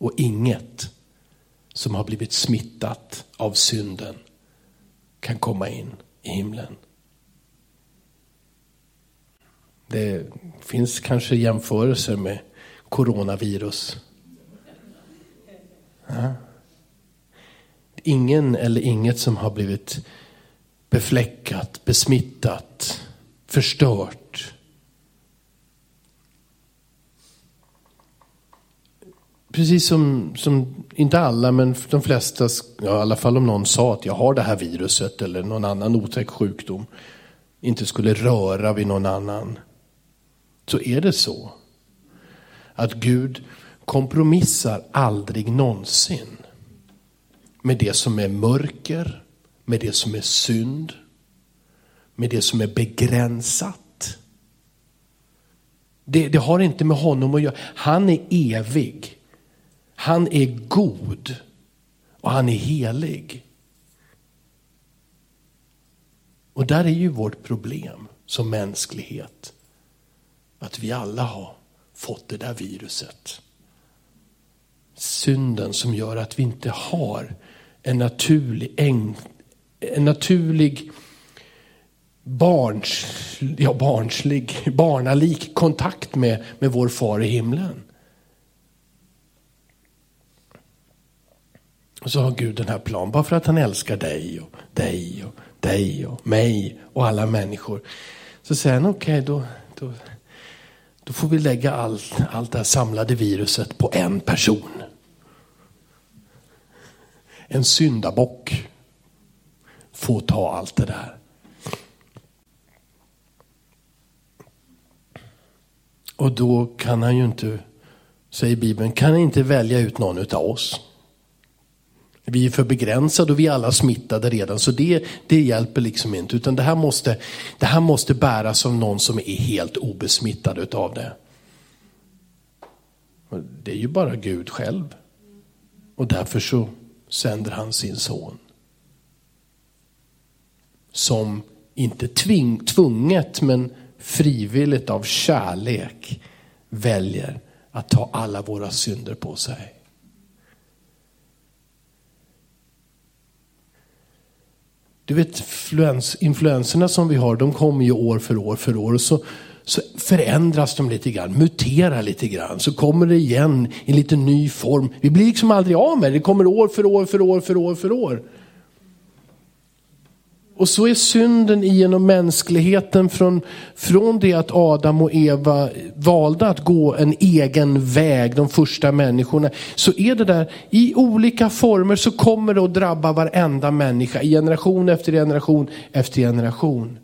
och inget som har blivit smittat av synden kan komma in i himlen. Det finns kanske jämförelser med coronavirus. Ja. Ingen eller inget som har blivit befläckat, besmittat, förstört. Precis som, som, inte alla, men de flesta, ja, i alla fall om någon sa att jag har det här viruset eller någon annan otäck sjukdom, inte skulle röra vid någon annan. Så är det så. Att Gud kompromissar aldrig någonsin med det som är mörker, med det som är synd, med det som är begränsat. Det, det, har inte med honom att göra. Han är evig. Han är god. Och han är helig. Och där är ju vårt problem som mänsklighet. Att vi alla har fått det där viruset. Synden som gör att vi inte har en naturlig, en, en naturlig barns, ja, barnslig, barnalik kontakt med, med vår far i himlen. Och så har Gud den här planen, bara för att han älskar dig och dig och dig och mig och alla människor. Så säger han, okej okay, då, då, då får vi lägga allt, allt det här samlade viruset på en person. En syndabock får ta allt det där. Och då kan han ju inte, säger Bibeln, kan han inte välja ut någon utav oss. Vi är för begränsade och vi är alla smittade redan, så det, det hjälper liksom inte. Utan det här, måste, det här måste bäras av någon som är helt obesmittad utav det. Det är ju bara Gud själv. Och därför så sänder han sin son. Som inte tving, tvunget men frivilligt av kärlek väljer att ta alla våra synder på sig. Du vet influenserna som vi har, de kommer ju år för år för år. Och så, så förändras de lite grann, muterar lite grann. Så kommer det igen i lite ny form. Vi blir liksom aldrig av med det, det kommer år för år för år för år för år. Och så är synden genom mänskligheten från, från det att Adam och Eva valde att gå en egen väg, de första människorna. Så är det där, i olika former så kommer det att drabba varenda människa, generation efter generation efter generation.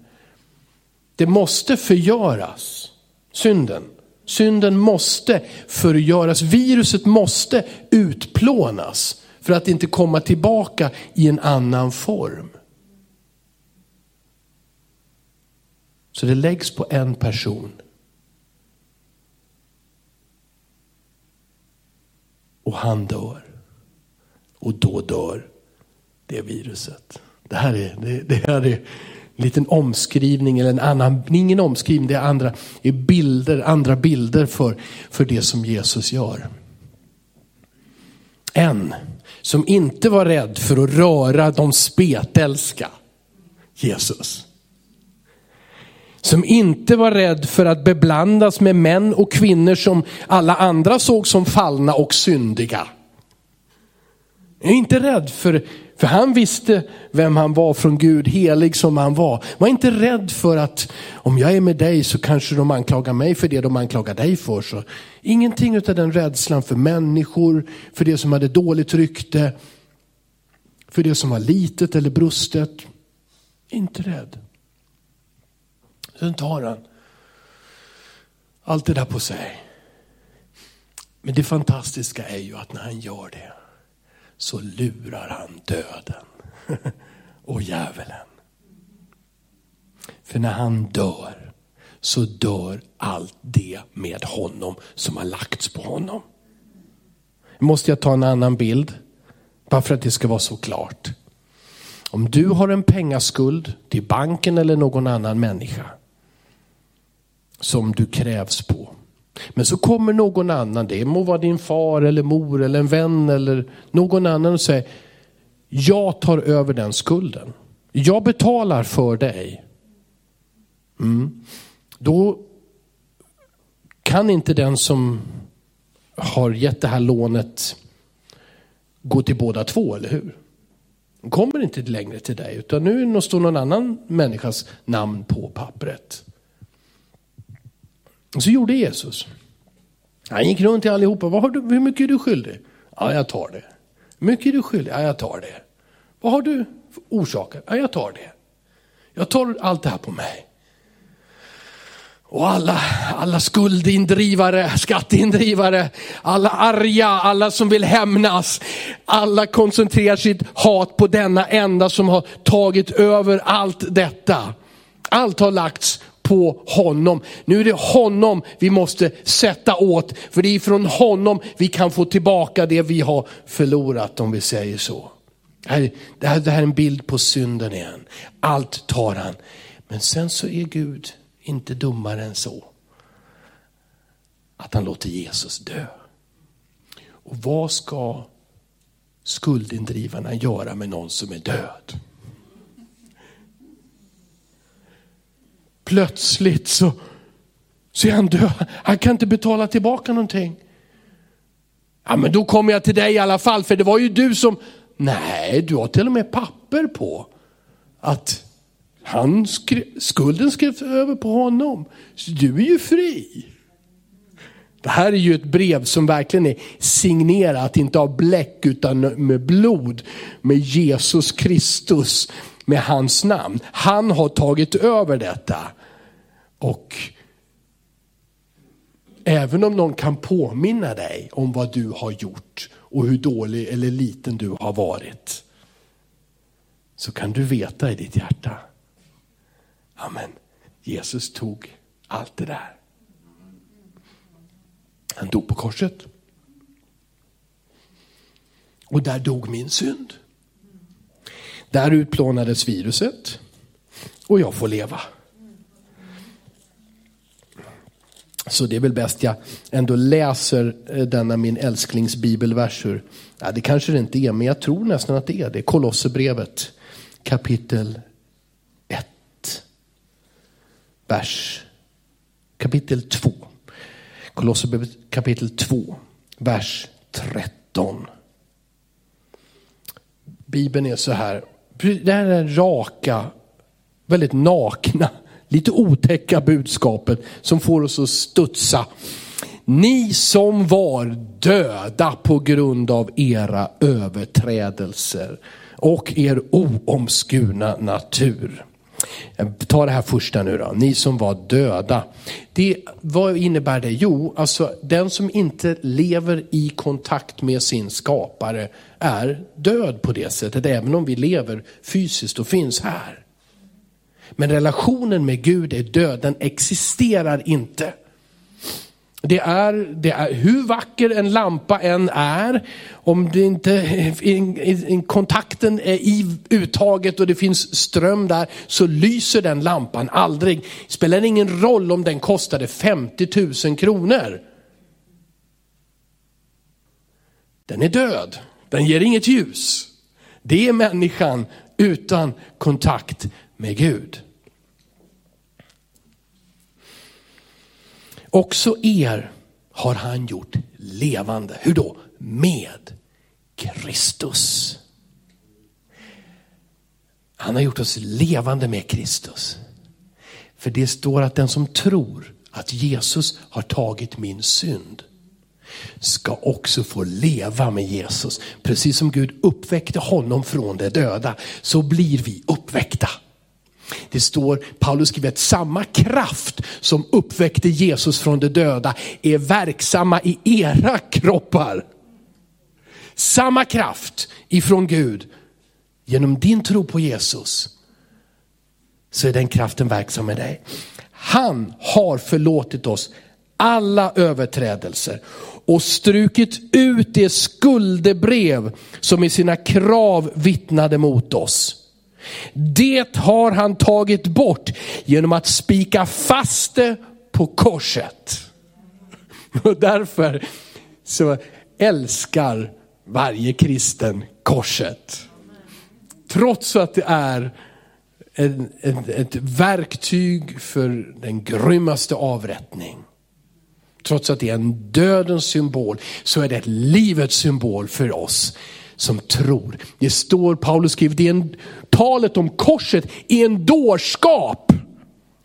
Det måste förgöras, synden. Synden måste förgöras, viruset måste utplånas för att inte komma tillbaka i en annan form. Så det läggs på en person. Och han dör. Och då dör det viruset. Det här är, det, det här är en liten omskrivning, eller en annan, ingen omskrivning, det är andra är bilder, andra bilder för, för det som Jesus gör. En som inte var rädd för att röra de spetälska, Jesus som inte var rädd för att beblandas med män och kvinnor som alla andra såg som fallna och syndiga. Jag är inte rädd för, för han visste vem han var från Gud, helig som han var. Var inte rädd för att om jag är med dig så kanske de anklagar mig för det de anklagar dig för. Så ingenting av den rädslan för människor, för det som hade dåligt rykte, för det som var litet eller brustet. Inte rädd. Sen tar han allt det där på sig. Men det fantastiska är ju att när han gör det så lurar han döden och djävulen. För när han dör så dör allt det med honom som har lagts på honom. Nu måste jag ta en annan bild, bara för att det ska vara så klart. Om du har en pengaskuld till banken eller någon annan människa som du krävs på. Men så kommer någon annan, det må vara din far eller mor eller en vän eller någon annan och säger, jag tar över den skulden. Jag betalar för dig. Mm. Då kan inte den som har gett det här lånet gå till båda två, eller hur? De kommer inte längre till dig, utan nu står någon annan människas namn på pappret. Och så gjorde Jesus. Han gick runt till allihopa. Vad har du, hur mycket är du skyldig? Ja, jag tar det. Hur mycket är du skyldig? Ja, jag tar det. Vad har du för orsaker? Ja, jag tar det. Jag tar allt det här på mig. Och alla, alla skuldindrivare, skatteindrivare, alla arga, alla som vill hämnas. Alla koncentrerar sitt hat på denna enda som har tagit över allt detta. Allt har lagts på honom. Nu är det honom vi måste sätta åt, för det är från honom vi kan få tillbaka det vi har förlorat om vi säger så. Det här, det här, det här är en bild på synden igen. Allt tar han. Men sen så är Gud inte dummare än så. Att han låter Jesus dö. Och vad ska skuldindrivarna göra med någon som är död? Plötsligt så, så är han död. Han kan inte betala tillbaka någonting. Ja men då kommer jag till dig i alla fall för det var ju du som, nej du har till och med papper på att han skrev, skulden skrevs över på honom. Så du är ju fri. Det här är ju ett brev som verkligen är signerat, inte av bläck utan med blod. Med Jesus Kristus, med hans namn. Han har tagit över detta. Och även om någon kan påminna dig om vad du har gjort och hur dålig eller liten du har varit. Så kan du veta i ditt hjärta Amen. Jesus tog allt det där. Han dog på korset. Och där dog min synd. Där utplånades viruset. Och jag får leva. Så det är väl bäst jag ändå läser eh, denna min älsklings älsklingsbibelversur. Ja, det kanske det inte är, men jag tror nästan att det är det. Kolosserbrevet kapitel 1. vers kapitel 2. Kolosserbrevet kapitel 2, vers 13. Bibeln är så här, det här är raka, väldigt nakna, lite otäcka budskapet som får oss att studsa. Ni som var döda på grund av era överträdelser och er oomskurna natur. Ta det här första nu då, ni som var döda. Det, vad innebär det? Jo, alltså den som inte lever i kontakt med sin skapare är död på det sättet, även om vi lever fysiskt och finns här. Men relationen med Gud är död, den existerar inte. Det är, det är hur vacker en lampa än är, om det inte, in, in, kontakten är i uttaget och det finns ström där, så lyser den lampan aldrig. Det spelar ingen roll om den kostade 50 000 kronor. Den är död, den ger inget ljus. Det är människan utan kontakt med Gud. Också er har han gjort levande. Hur då? Med Kristus. Han har gjort oss levande med Kristus. För det står att den som tror att Jesus har tagit min synd ska också få leva med Jesus. Precis som Gud uppväckte honom från de döda så blir vi uppväckta. Det står, Paulus skriver att samma kraft som uppväckte Jesus från de döda är verksamma i era kroppar. Samma kraft ifrån Gud, genom din tro på Jesus, så är den kraften verksam med dig. Han har förlåtit oss alla överträdelser och strukit ut det skuldebrev som i sina krav vittnade mot oss. Det har han tagit bort genom att spika fast det på korset. Och därför så älskar varje kristen korset. Trots att det är en, en, ett verktyg för den grymmaste avrättning. Trots att det är en dödens symbol så är det ett livets symbol för oss som tror. Det står, Paulus skriver, det är en, talet om korset är en dårskap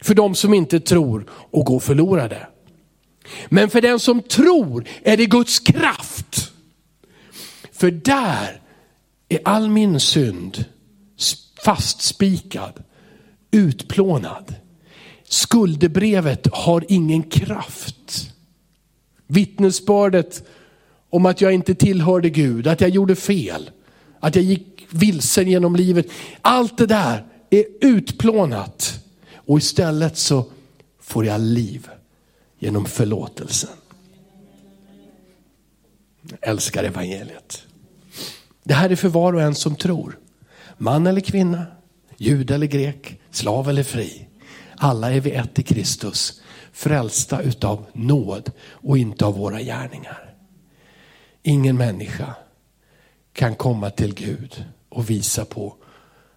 för de som inte tror och går förlorade. Men för den som tror är det Guds kraft. För där är all min synd fastspikad, utplånad. Skuldebrevet har ingen kraft. Vittnesbördet om att jag inte tillhörde Gud, att jag gjorde fel, att jag gick vilsen genom livet. Allt det där är utplånat och istället så får jag liv genom förlåtelsen. Jag älskar evangeliet. Det här är för var och en som tror. Man eller kvinna, jud eller grek, slav eller fri. Alla är vi ett i Kristus, frälsta utav nåd och inte av våra gärningar. Ingen människa kan komma till Gud och visa på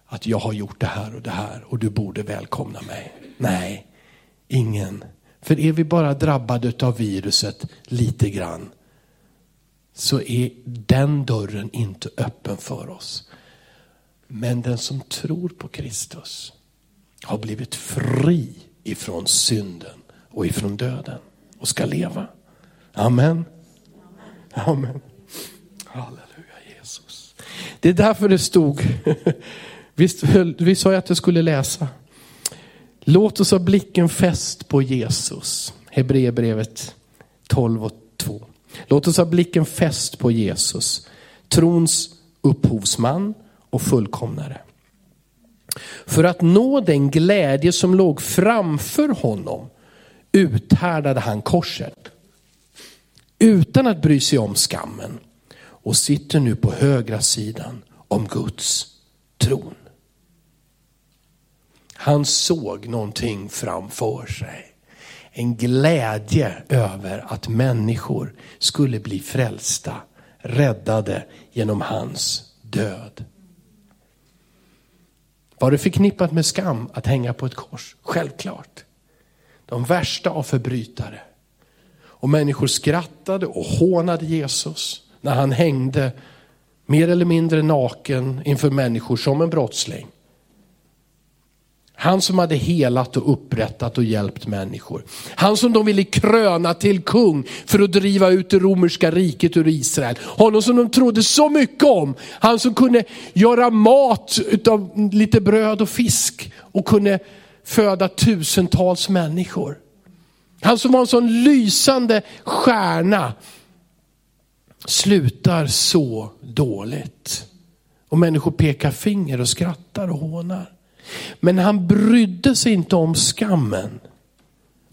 att jag har gjort det här och det här och du borde välkomna mig. Nej, ingen. För är vi bara drabbade av viruset lite grann så är den dörren inte öppen för oss. Men den som tror på Kristus har blivit fri ifrån synden och ifrån döden och ska leva. Amen. Amen. Halleluja Jesus. Det är därför det stod, visst, vi sa ju att jag skulle läsa. Låt oss ha blicken fäst på Jesus. Hebreerbrevet 12 och 2. Låt oss ha blicken fäst på Jesus. Trons upphovsman och fullkomnare. För att nå den glädje som låg framför honom uthärdade han korset utan att bry sig om skammen och sitter nu på högra sidan om Guds tron. Han såg någonting framför sig. En glädje över att människor skulle bli frälsta, räddade genom hans död. Var det förknippat med skam att hänga på ett kors? Självklart. De värsta av förbrytare. Och människor skrattade och hånade Jesus när han hängde mer eller mindre naken inför människor som en brottsling. Han som hade helat och upprättat och hjälpt människor. Han som de ville kröna till kung för att driva ut det romerska riket ur Israel. Honom som de trodde så mycket om. Han som kunde göra mat av lite bröd och fisk och kunde föda tusentals människor. Han som var en sån lysande stjärna slutar så dåligt. Och människor pekar finger och skrattar och hånar. Men han brydde sig inte om skammen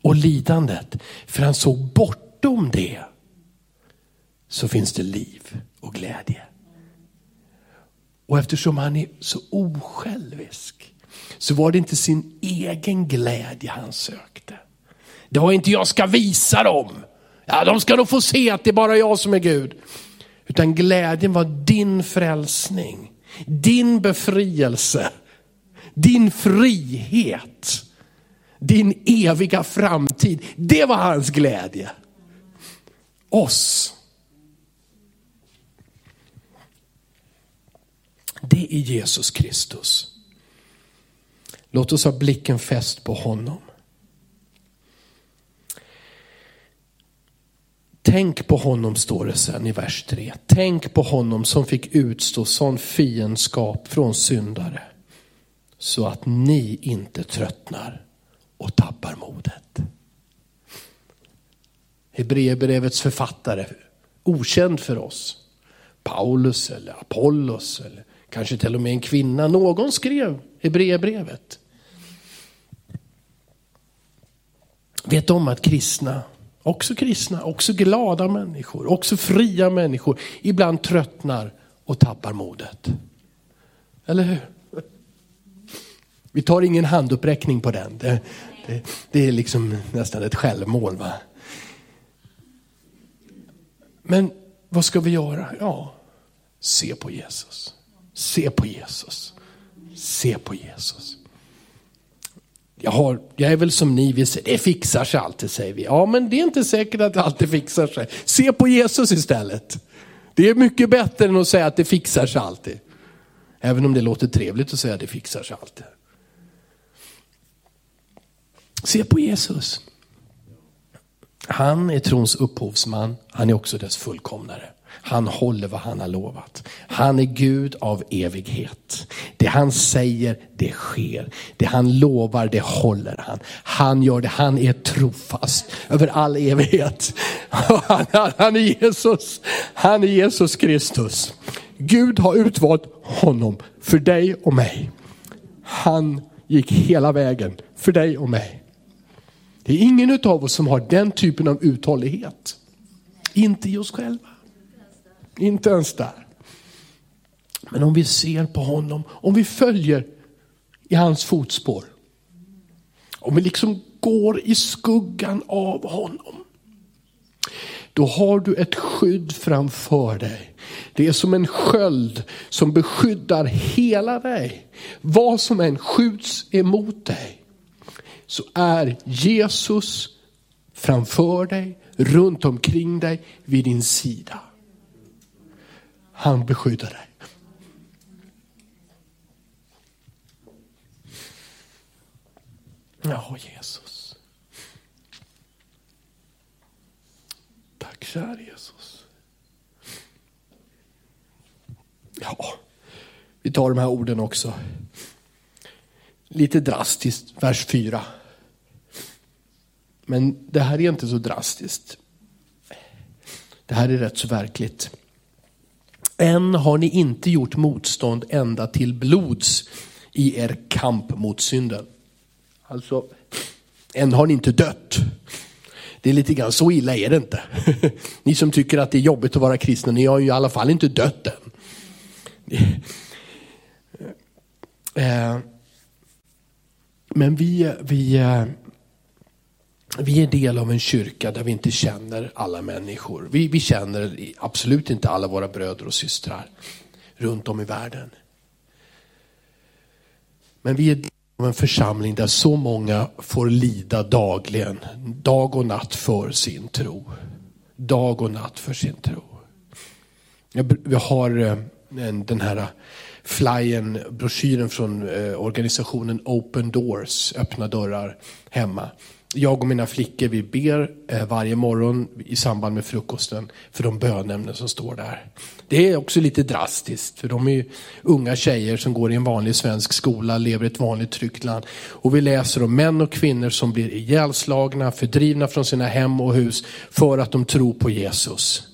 och lidandet. För han såg bortom det så finns det liv och glädje. Och eftersom han är så osjälvisk så var det inte sin egen glädje han sökte. Det var inte jag ska visa dem. Ja, de ska nog få se att det är bara jag som är Gud. Utan glädjen var din frälsning, din befrielse din frihet, din eviga framtid. Det var hans glädje. Oss. Det är Jesus Kristus. Låt oss ha blicken fäst på honom. Tänk på honom, står det sen i vers 3. Tänk på honom som fick utstå sån fiendskap från syndare så att ni inte tröttnar och tappar modet. Hebreerbrevets författare, okänd för oss, Paulus eller Apollos eller kanske till och med en kvinna, någon skrev Hebreerbrevet. Vet om att kristna, också kristna, också glada människor, också fria människor, ibland tröttnar och tappar modet. Eller hur? Vi tar ingen handuppräckning på den. Det, det, det är liksom nästan ett självmål. Va? Men vad ska vi göra? Ja, se på Jesus. Se på Jesus. Se på Jesus. Jag, har, jag är väl som ni, vi säger, det fixar sig alltid säger vi. Ja, men det är inte säkert att det alltid fixar sig. Se på Jesus istället. Det är mycket bättre än att säga att det fixar sig alltid. Även om det låter trevligt att säga att det fixar sig alltid. Se på Jesus. Han är trons upphovsman, han är också dess fullkomnare. Han håller vad han har lovat. Han är Gud av evighet. Det han säger, det sker. Det han lovar, det håller han. Han gör det, han är trofast över all evighet. Han, han, är Jesus, han är Jesus Kristus. Gud har utvalt honom för dig och mig. Han gick hela vägen för dig och mig. Det är ingen av oss som har den typen av uthållighet. Inte i oss själva. Inte ens där. Men om vi ser på honom, om vi följer i hans fotspår. Om vi liksom går i skuggan av honom. Då har du ett skydd framför dig. Det är som en sköld som beskyddar hela dig. Vad som än skjuts emot dig så är Jesus framför dig, runt omkring dig, vid din sida. Han beskyddar dig. Ja, Jesus. Tack kära Jesus. Ja, vi tar de här orden också. Lite drastiskt, vers 4. Men det här är inte så drastiskt. Det här är rätt så verkligt. Än har ni inte gjort motstånd ända till blods i er kamp mot synden. Alltså, än har ni inte dött. Det är lite grann, så illa är det inte. Ni som tycker att det är jobbigt att vara kristna, ni har ju i alla fall inte dött än. Eh, men vi, vi, eh, vi är del av en kyrka där vi inte känner alla människor. Vi, vi känner absolut inte alla våra bröder och systrar runt om i världen. Men vi är del av en församling där så många får lida dagligen, dag och natt för sin tro. Dag och natt för sin tro. Vi har eh, den här eh, flyen, broschyren från eh, organisationen Open Doors, öppna dörrar hemma jag och mina flickor vi ber eh, varje morgon i samband med frukosten för de bönämnen som står där. Det är också lite drastiskt för de är unga tjejer som går i en vanlig svensk skola, lever i ett vanligt tryggt land. Och vi läser om män och kvinnor som blir ihjälslagna, fördrivna från sina hem och hus för att de tror på Jesus.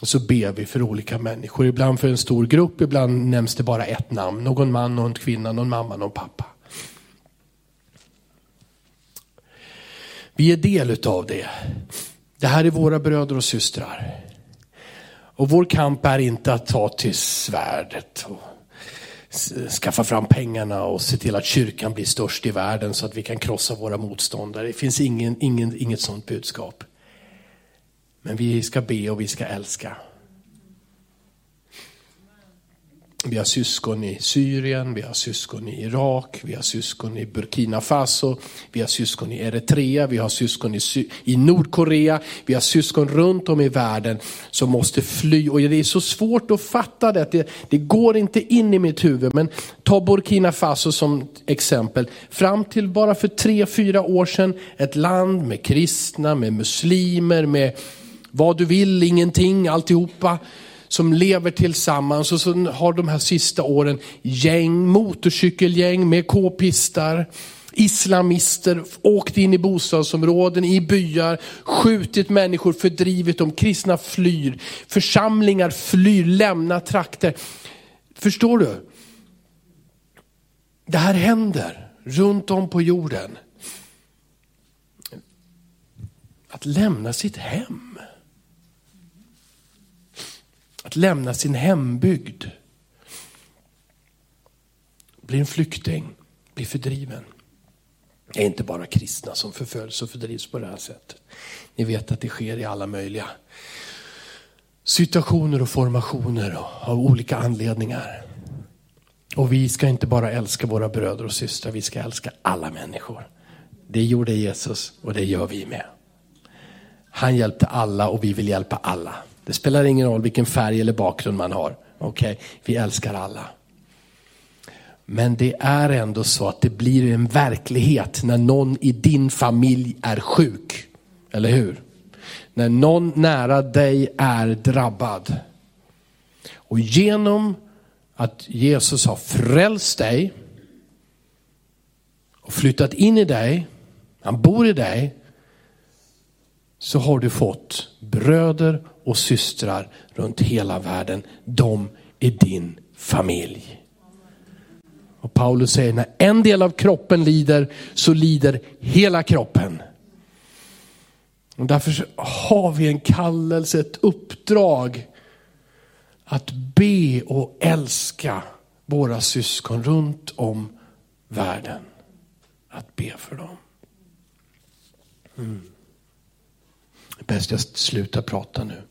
Och så ber vi för olika människor, ibland för en stor grupp, ibland nämns det bara ett namn. Någon man, någon kvinna, någon mamma, någon pappa. Vi är del av det. Det här är våra bröder och systrar. Och vår kamp är inte att ta till svärdet och skaffa fram pengarna och se till att kyrkan blir störst i världen så att vi kan krossa våra motståndare. Det finns ingen, ingen, inget sådant budskap. Men vi ska be och vi ska älska. Vi har syskon i Syrien, vi har syskon i Irak, vi har syskon i Burkina Faso, vi har syskon i Eritrea, vi har syskon i, i Nordkorea, vi har syskon runt om i världen som måste fly. Och det är så svårt att fatta det, det, det går inte in i mitt huvud. Men ta Burkina Faso som exempel. Fram till bara för tre, fyra år sedan, ett land med kristna, med muslimer, med vad du vill, ingenting, alltihopa som lever tillsammans och som har de här sista åren gäng, motorcykelgäng med k-pistar, islamister, åkt in i bostadsområden, i byar, skjutit människor, fördrivit dem, kristna flyr, församlingar flyr, lämnar trakter. Förstår du? Det här händer runt om på jorden. Att lämna sitt hem. Att lämna sin hembygd. Bli en flykting, bli fördriven. Det är inte bara kristna som förföljs och fördrivs på det här sättet. Ni vet att det sker i alla möjliga situationer och formationer av olika anledningar. Och vi ska inte bara älska våra bröder och systrar, vi ska älska alla människor. Det gjorde Jesus och det gör vi med. Han hjälpte alla och vi vill hjälpa alla. Det spelar ingen roll vilken färg eller bakgrund man har. Okej, okay? vi älskar alla. Men det är ändå så att det blir en verklighet när någon i din familj är sjuk. Eller hur? När någon nära dig är drabbad. Och genom att Jesus har frälst dig och flyttat in i dig, han bor i dig, så har du fått bröder och systrar runt hela världen. De är din familj. Och Paulus säger när en del av kroppen lider så lider hela kroppen. Och därför har vi en kallelse, ett uppdrag att be och älska våra syskon runt om världen. Att be för dem. Mm. Det är bäst jag slutar prata nu.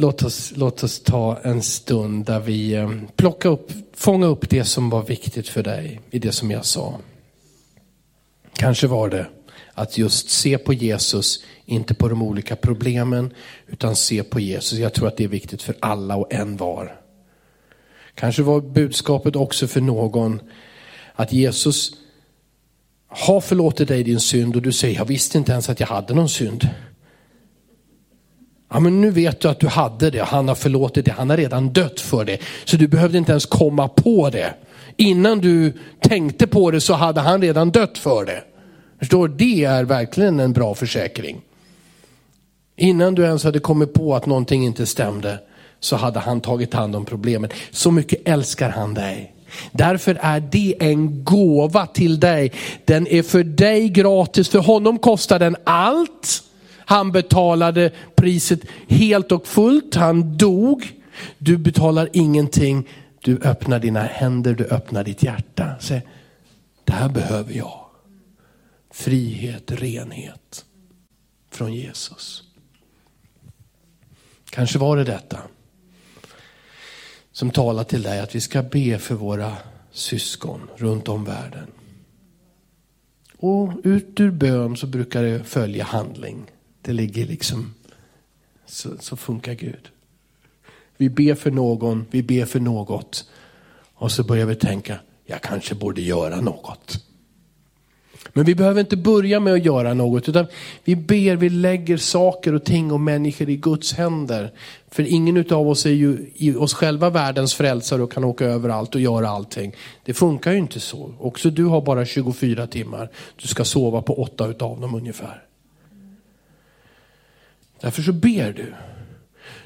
Låt oss, låt oss ta en stund där vi eh, plockar upp, fångar upp det som var viktigt för dig i det som jag sa. Kanske var det att just se på Jesus, inte på de olika problemen, utan se på Jesus. Jag tror att det är viktigt för alla och en var. Kanske var budskapet också för någon att Jesus har förlåtit dig din synd och du säger, jag visste inte ens att jag hade någon synd. Ja, men nu vet du att du hade det, han har förlåtit det, han har redan dött för det. Så du behövde inte ens komma på det. Innan du tänkte på det så hade han redan dött för det. Förstår Det är verkligen en bra försäkring. Innan du ens hade kommit på att någonting inte stämde så hade han tagit hand om problemet. Så mycket älskar han dig. Därför är det en gåva till dig. Den är för dig gratis, för honom kostar den allt. Han betalade priset helt och fullt, han dog. Du betalar ingenting, du öppnar dina händer, du öppnar ditt hjärta. Säg, det här behöver jag. Frihet, renhet från Jesus. Kanske var det detta som talar till dig att vi ska be för våra syskon runt om världen. Och ut ur bön så brukar det följa handling. Det ligger liksom, så, så funkar Gud. Vi ber för någon, vi ber för något. Och så börjar vi tänka, jag kanske borde göra något. Men vi behöver inte börja med att göra något, utan vi ber, vi lägger saker och ting och människor i Guds händer. För ingen av oss är ju i oss själva världens frälsare och kan åka överallt och göra allting. Det funkar ju inte så. Också du har bara 24 timmar. Du ska sova på åtta utav dem ungefär. Därför så ber du.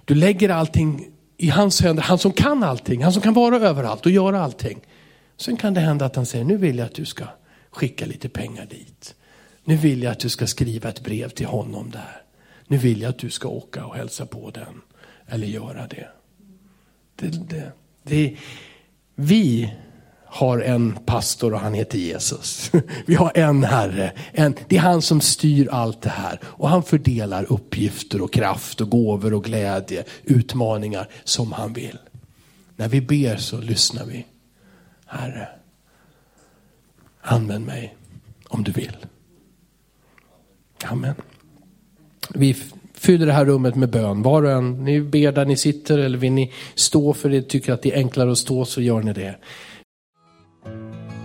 Du lägger allting i hans händer, han som kan allting, han som kan vara överallt och göra allting. Sen kan det hända att han säger, nu vill jag att du ska skicka lite pengar dit. Nu vill jag att du ska skriva ett brev till honom där. Nu vill jag att du ska åka och hälsa på den. Eller göra det. det, det, det vi har en pastor och han heter Jesus. Vi har en Herre. En, det är han som styr allt det här. Och han fördelar uppgifter och kraft och gåvor och glädje, utmaningar som han vill. När vi ber så lyssnar vi. Herre, Använd mig om du vill. Amen. Vi fyller det här rummet med bön. Var och en, ni ber där ni sitter eller vill ni stå för det, tycker att det är enklare att stå så gör ni det.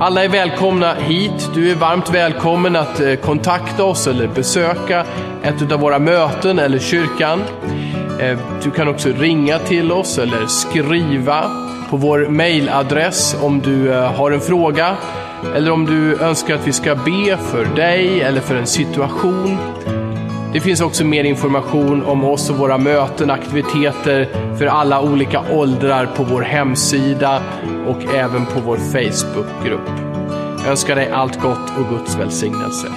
Alla är välkomna hit. Du är varmt välkommen att eh, kontakta oss eller besöka ett av våra möten eller kyrkan. Eh, du kan också ringa till oss eller skriva på vår mailadress om du eh, har en fråga eller om du önskar att vi ska be för dig eller för en situation. Det finns också mer information om oss och våra möten, aktiviteter för alla olika åldrar på vår hemsida och även på vår Facebookgrupp. Jag önskar dig allt gott och Guds välsignelse.